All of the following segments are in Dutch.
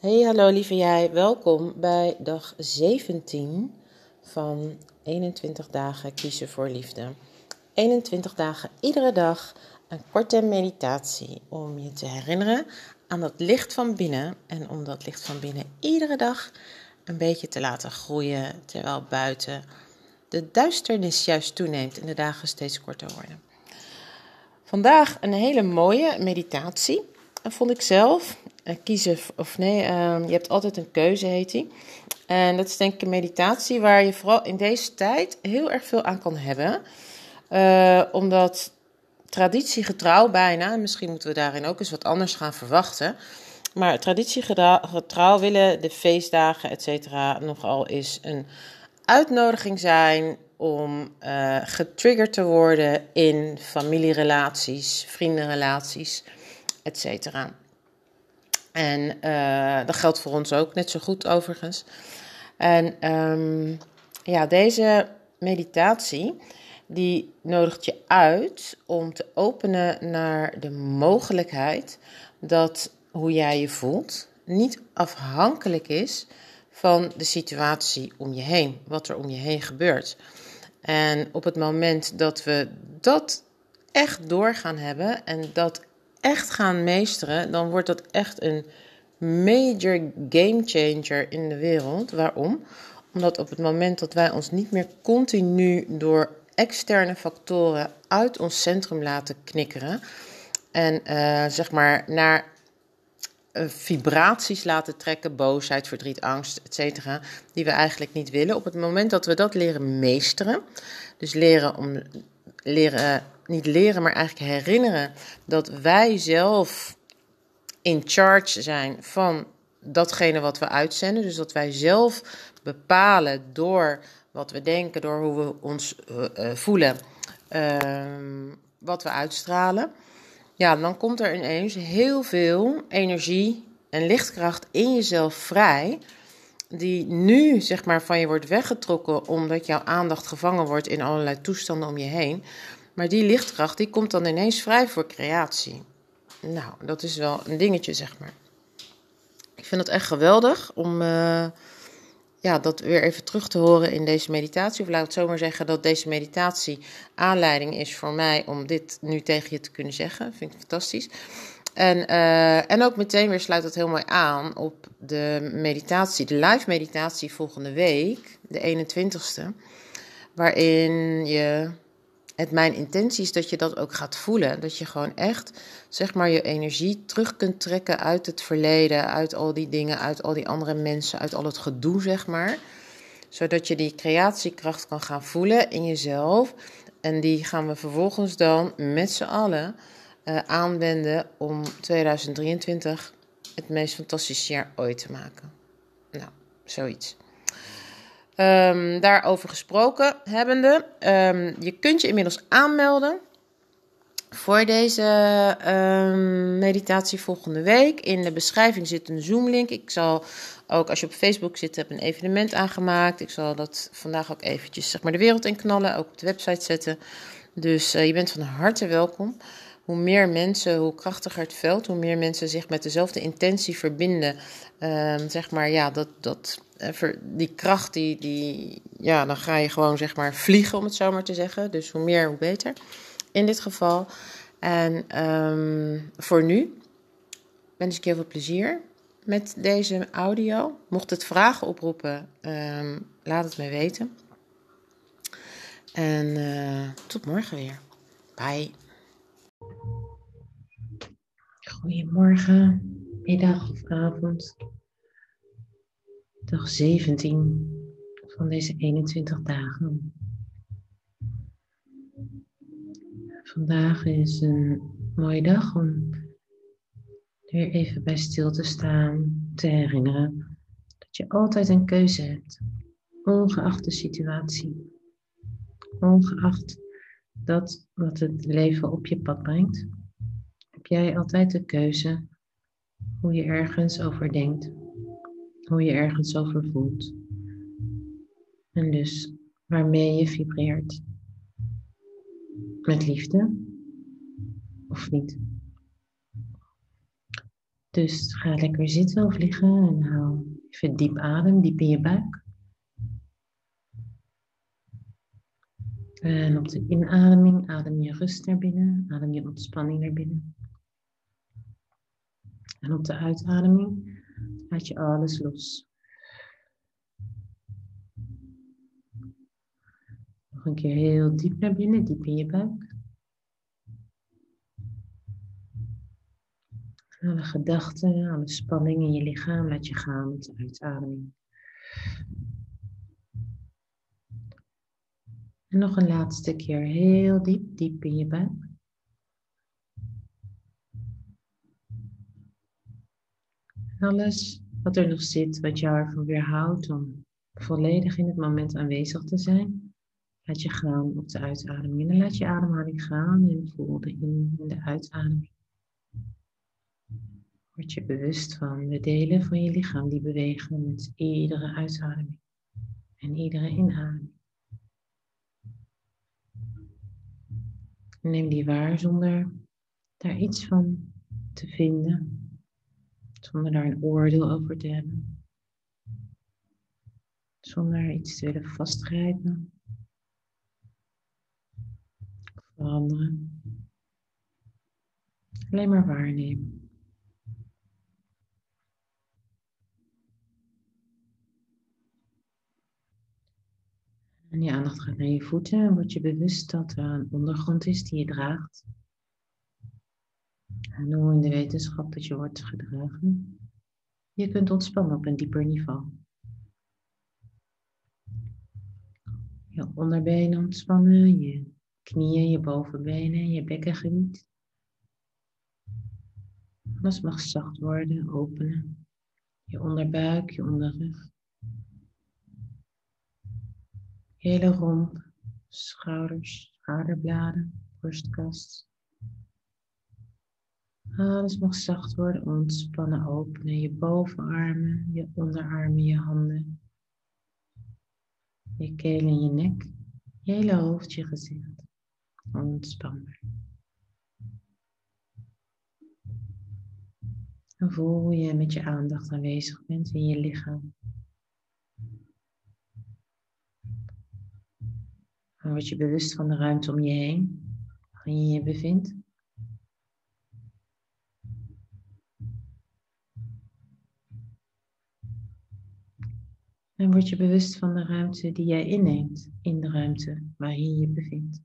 Hey, hallo lieve jij. Welkom bij dag 17 van 21 dagen kiezen voor liefde. 21 dagen iedere dag een korte meditatie om je te herinneren aan dat licht van binnen en om dat licht van binnen iedere dag een beetje te laten groeien terwijl buiten de duisternis juist toeneemt en de dagen steeds korter worden. Vandaag een hele mooie meditatie, vond ik zelf. Eh, kiezen of nee, ehm, je hebt altijd een keuze, heet die. En dat is denk ik een meditatie waar je vooral in deze tijd heel erg veel aan kan hebben. Uh, omdat traditiegetrouw bijna, misschien moeten we daarin ook eens wat anders gaan verwachten. Maar traditiegetrouw willen de feestdagen, et cetera, nogal eens een uitnodiging zijn om uh, getriggerd te worden in familierelaties, vriendenrelaties, et cetera. En uh, dat geldt voor ons ook, net zo goed overigens. En um, ja, deze meditatie die nodigt je uit om te openen naar de mogelijkheid dat hoe jij je voelt niet afhankelijk is van de situatie om je heen, wat er om je heen gebeurt. En op het moment dat we dat echt door gaan hebben en dat echt gaan meesteren, dan wordt dat echt een major game changer in de wereld. Waarom? Omdat op het moment dat wij ons niet meer continu door externe factoren uit ons centrum laten knikkeren en uh, zeg maar naar uh, vibraties laten trekken, boosheid, verdriet, angst, etc., die we eigenlijk niet willen. Op het moment dat we dat leren meesteren, dus leren om leren niet leren, maar eigenlijk herinneren dat wij zelf in charge zijn van datgene wat we uitzenden. Dus dat wij zelf bepalen door wat we denken, door hoe we ons uh, voelen, uh, wat we uitstralen. Ja, dan komt er ineens heel veel energie en lichtkracht in jezelf vrij. Die nu zeg maar van je wordt weggetrokken omdat jouw aandacht gevangen wordt in allerlei toestanden om je heen. Maar die lichtkracht die komt dan ineens vrij voor creatie. Nou, dat is wel een dingetje, zeg maar. Ik vind het echt geweldig om uh, ja, dat weer even terug te horen in deze meditatie. Of laat het zomaar zeggen dat deze meditatie aanleiding is voor mij om dit nu tegen je te kunnen zeggen. Vind ik fantastisch. En, uh, en ook meteen weer sluit het heel mooi aan op de meditatie, de live meditatie volgende week, de 21ste. Waarin je het mijn intentie is dat je dat ook gaat voelen. Dat je gewoon echt, zeg maar, je energie terug kunt trekken uit het verleden, uit al die dingen, uit al die andere mensen, uit al het gedoe, zeg maar. Zodat je die creatiekracht kan gaan voelen in jezelf. En die gaan we vervolgens dan met z'n allen uh, aanwenden om 2023 het meest fantastische jaar ooit te maken. Nou, zoiets. Um, daarover gesproken hebbende, um, je kunt je inmiddels aanmelden voor deze um, meditatie volgende week. In de beschrijving zit een Zoom-link. Ik zal ook, als je op Facebook zit, heb een evenement aangemaakt. Ik zal dat vandaag ook eventjes zeg maar, de wereld in knallen, ook op de website zetten. Dus uh, je bent van harte welkom. Hoe meer mensen, hoe krachtiger het veld, hoe meer mensen zich met dezelfde intentie verbinden. zeg maar, ja, dat, dat die kracht, die, die, ja, dan ga je gewoon zeg maar vliegen, om het zo maar te zeggen. Dus hoe meer, hoe beter in dit geval. En um, voor nu wens ik heel veel plezier met deze audio. Mocht het vragen oproepen, um, laat het me weten. En uh, tot morgen weer. Bye. Goedemorgen, middag of avond. Dag 17 van deze 21 dagen. Vandaag is een mooie dag om weer even bij stil te staan, te herinneren dat je altijd een keuze hebt, ongeacht de situatie, ongeacht dat wat het leven op je pad brengt, jij altijd de keuze hoe je ergens over denkt, hoe je ergens over voelt. En dus waarmee je vibreert. Met liefde of niet. Dus ga lekker zitten of liggen en haal even diep adem, diep in je buik. En op de inademing adem je rust naar binnen, adem je ontspanning naar binnen. En op de uitademing laat je alles los. Nog een keer heel diep naar binnen, diep in je buik. Alle gedachten, alle spanning in je lichaam laat je gaan met de uitademing. En nog een laatste keer heel diep, diep in je buik. Alles wat er nog zit, wat jou ervan weerhoudt om volledig in het moment aanwezig te zijn, laat je gaan op de uitademing. En dan laat je ademhaling gaan en voel de in- en de uitademing. Word je bewust van de delen van je lichaam die bewegen met iedere uitademing en iedere inademing. Neem die waar zonder daar iets van te vinden, zonder daar een oordeel over te hebben, zonder iets te willen vastgrijpen veranderen. Alleen maar waarnemen. En je aandacht gaat naar je voeten en word je bewust dat er een ondergrond is die je draagt. En hoe in de wetenschap dat je wordt gedragen. Je kunt ontspannen op een dieper niveau. Je onderbenen ontspannen, je knieën, je bovenbenen, je bekkengebied. Alles mag zacht worden, openen. Je onderbuik, je onderrug. Hele romp, schouders, schouderbladen, borstkast. Alles mag zacht worden, ontspannen, openen. Je bovenarmen, je onderarmen, je handen. Je keel en je nek. Je hele hoofd, je gezicht. Ontspannen. En voel hoe je met je aandacht aanwezig bent in je lichaam. Word je bewust van de ruimte om je heen, waarin je je bevindt. Word je bewust van de ruimte die jij inneemt in de ruimte waarin je bevindt.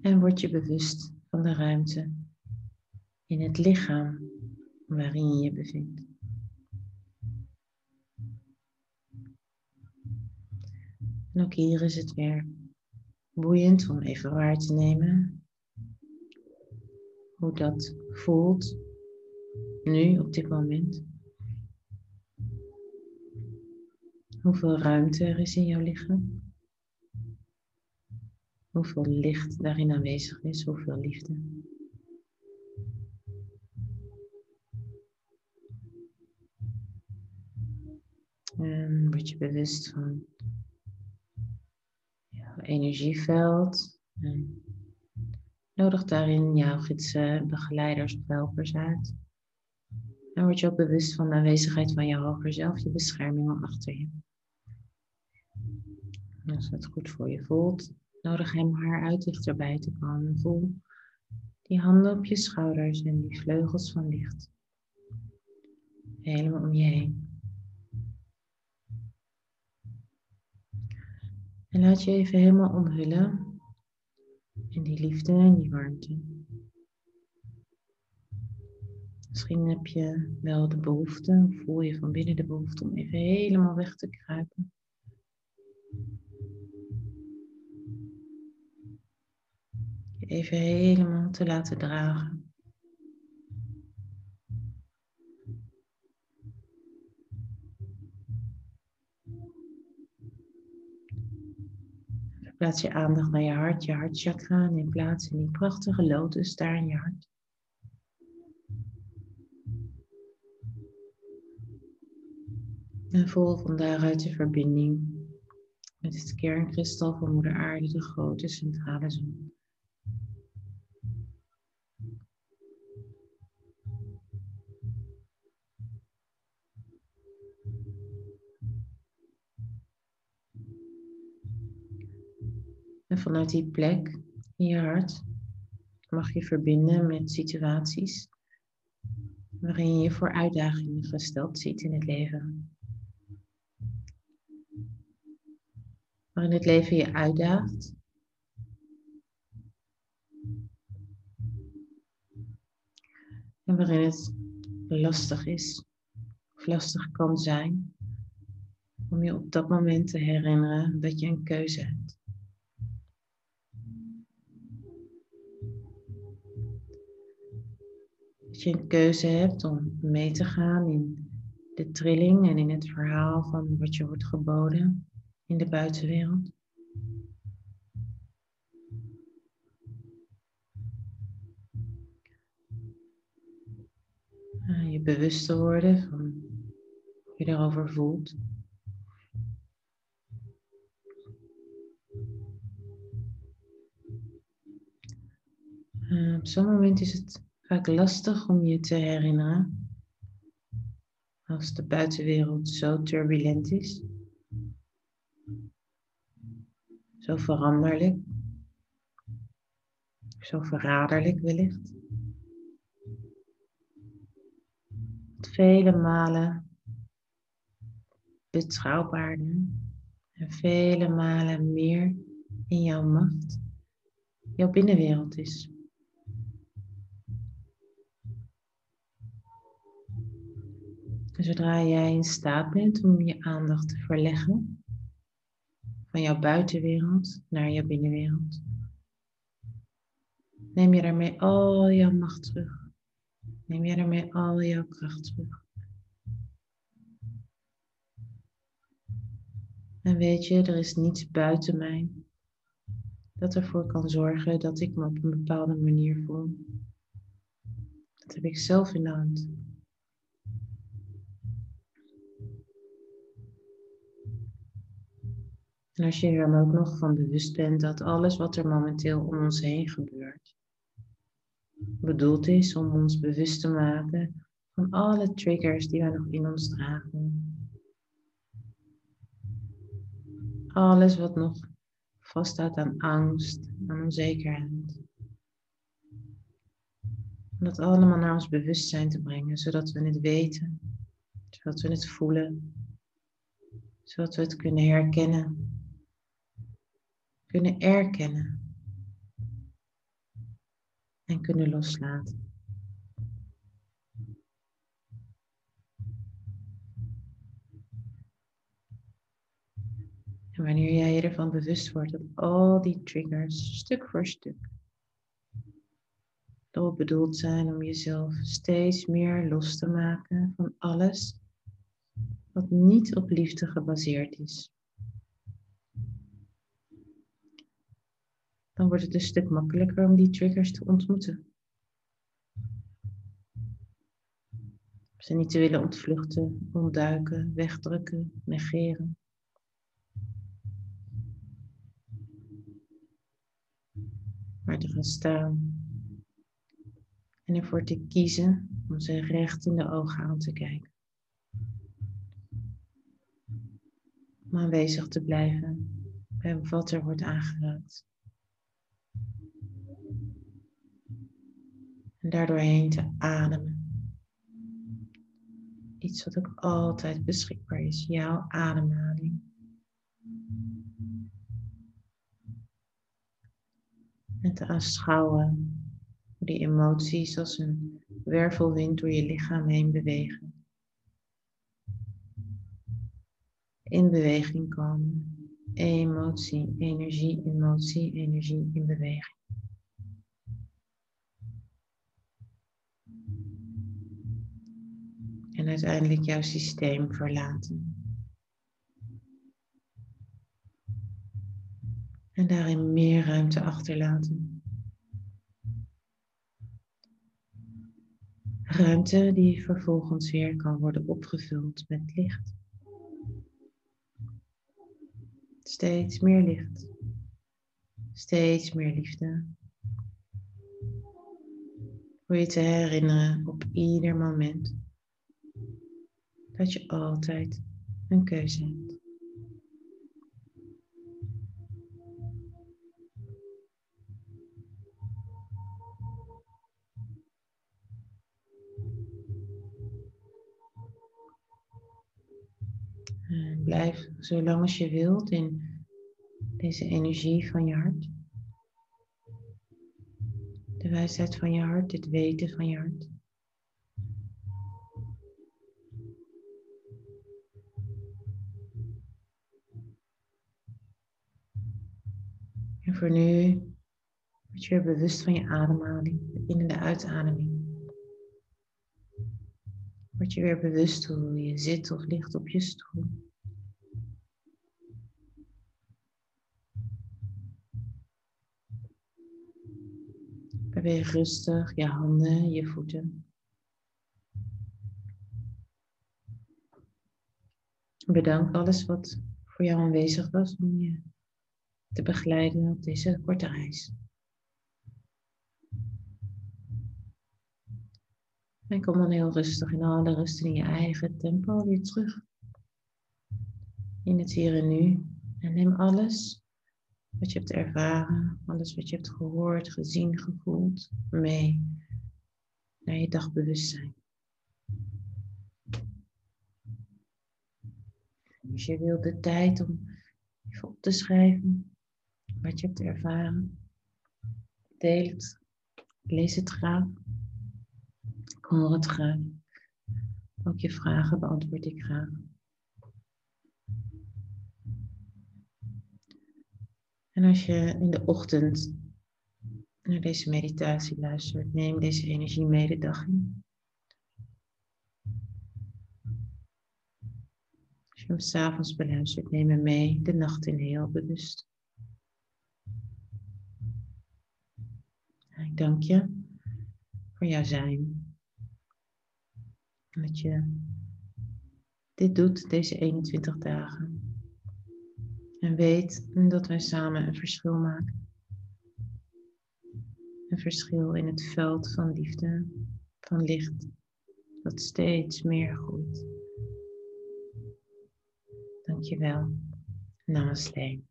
En word je bewust van de ruimte in het lichaam waarin je je bevindt. En ook hier is het weer boeiend om even waar te nemen hoe dat voelt nu op dit moment. Hoeveel ruimte er is in jouw lichaam. Hoeveel licht daarin aanwezig is, hoeveel liefde. En word je bewust van jouw energieveld. En nodig daarin jouw gidsen, begeleiders of helpers uit. En word je ook bewust van de aanwezigheid van je hoger zelf, je bescherming al achter je. En als het goed voor je voelt, nodig hem haar uit dichterbij te komen. Voel Die handen op je schouders en die vleugels van licht. Helemaal om je heen. En laat je even helemaal omhullen in die liefde en die warmte. Misschien heb je wel de behoefte, voel je van binnen de behoefte om even helemaal weg te kruipen. Even helemaal te laten dragen. Plaats je aandacht naar je hart, je hartchakra en in plaats in die prachtige lotus daar in je hart. En voel van daaruit de verbinding met het kernkristal van Moeder Aarde, de grote centrale zon. En vanuit die plek in je hart mag je verbinden met situaties waarin je je voor uitdagingen gesteld ziet in het leven. Waarin het leven je uitdaagt. En waarin het lastig is of lastig kan zijn om je op dat moment te herinneren dat je een keuze hebt. Dat je een keuze hebt om mee te gaan in de trilling en in het verhaal van wat je wordt geboden in de buitenwereld. Je bewust te worden van hoe je erover voelt. op zo'n moment is het vaak lastig om je te herinneren als de buitenwereld zo turbulent is. Zo veranderlijk. Zo verraderlijk wellicht. Vele malen betrouwbaarder en vele malen meer in jouw macht jouw binnenwereld is. zodra jij in staat bent om je aandacht te verleggen van jouw buitenwereld naar jouw binnenwereld. Neem je daarmee al jouw macht terug. Neem je daarmee al jouw kracht terug. En weet je, er is niets buiten mij dat ervoor kan zorgen dat ik me op een bepaalde manier voel. Dat heb ik zelf in de hand. En als je er dan ook nog van bewust bent dat alles wat er momenteel om ons heen gebeurt, bedoeld is om ons bewust te maken van alle triggers die wij nog in ons dragen. Alles wat nog vasthoudt aan angst, aan onzekerheid. Om dat allemaal naar ons bewustzijn te brengen, zodat we het weten, zodat we het voelen, zodat we het kunnen herkennen kunnen erkennen en kunnen loslaten. En wanneer jij je ervan bewust wordt dat al die triggers stuk voor stuk erop bedoeld zijn om jezelf steeds meer los te maken van alles wat niet op liefde gebaseerd is. Dan wordt het een stuk makkelijker om die triggers te ontmoeten. Ze niet te willen ontvluchten, ontduiken, wegdrukken, negeren. Maar te gaan staan en ervoor te kiezen om ze recht in de ogen aan te kijken. Om aanwezig te blijven bij wat er wordt aangeraakt. En daardoorheen te ademen. Iets wat ook altijd beschikbaar is, jouw ademhaling. En te aanschouwen hoe die emoties als een wervelwind door je lichaam heen bewegen. In beweging komen. Emotie, energie, emotie, energie in beweging. En uiteindelijk jouw systeem verlaten. En daarin meer ruimte achterlaten. Ruimte die vervolgens weer kan worden opgevuld met licht. Steeds meer licht. Steeds meer liefde. Voor je te herinneren op ieder moment dat je altijd een keuze hebt. En blijf zolang als je wilt in deze energie van je hart. De wijsheid van je hart, het weten van je hart. En voor nu word je weer bewust van je ademhaling, de in- en de uitademing. Word je weer bewust hoe je zit of ligt op je stoel. Beweeg rustig je handen, je voeten. Bedank alles wat voor jou aanwezig was om je te begeleiden op deze korte reis. En kom dan heel rustig in alle rust in je eigen tempo weer terug. In het hier en nu. En neem alles wat je hebt ervaren, alles wat je hebt gehoord, gezien, gevoeld, mee naar je dagbewustzijn. Als je wilt de tijd om even op te schrijven wat je hebt ervaren, deel het, lees het graag, ik hoor het graag. Ook je vragen beantwoord ik graag. En als je in de ochtend naar deze meditatie luistert, neem deze energie mee de dag in. Als je hem s'avonds beluistert, neem hem mee de nacht in heel bewust. Ik dank je voor jouw zijn. Dat je dit doet deze 21 dagen. En weet dat wij samen een verschil maken. Een verschil in het veld van liefde, van licht, dat steeds meer groeit. Dankjewel. Namaste.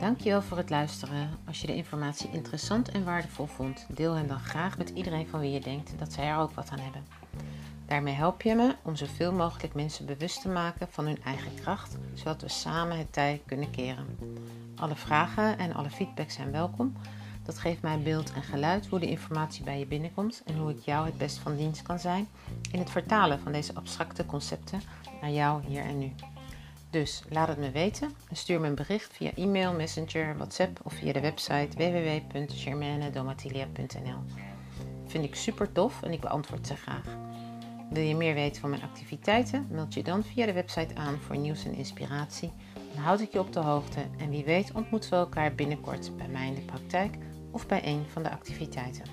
Dankjewel voor het luisteren. Als je de informatie interessant en waardevol vond, deel hem dan graag met iedereen van wie je denkt dat zij er ook wat aan hebben. Daarmee help je me om zoveel mogelijk mensen bewust te maken van hun eigen kracht, zodat we samen het tij kunnen keren. Alle vragen en alle feedback zijn welkom. Dat geeft mij beeld en geluid hoe de informatie bij je binnenkomt en hoe ik jou het best van dienst kan zijn in het vertalen van deze abstracte concepten naar jou hier en nu. Dus laat het me weten en stuur me een bericht via e-mail, messenger, WhatsApp of via de website www.germanedomatilia.nl. Vind ik super tof en ik beantwoord ze graag. Wil je meer weten van mijn activiteiten? Meld je dan via de website aan voor nieuws en inspiratie. Dan houd ik je op de hoogte en wie weet ontmoeten we elkaar binnenkort bij mij in de praktijk of bij een van de activiteiten.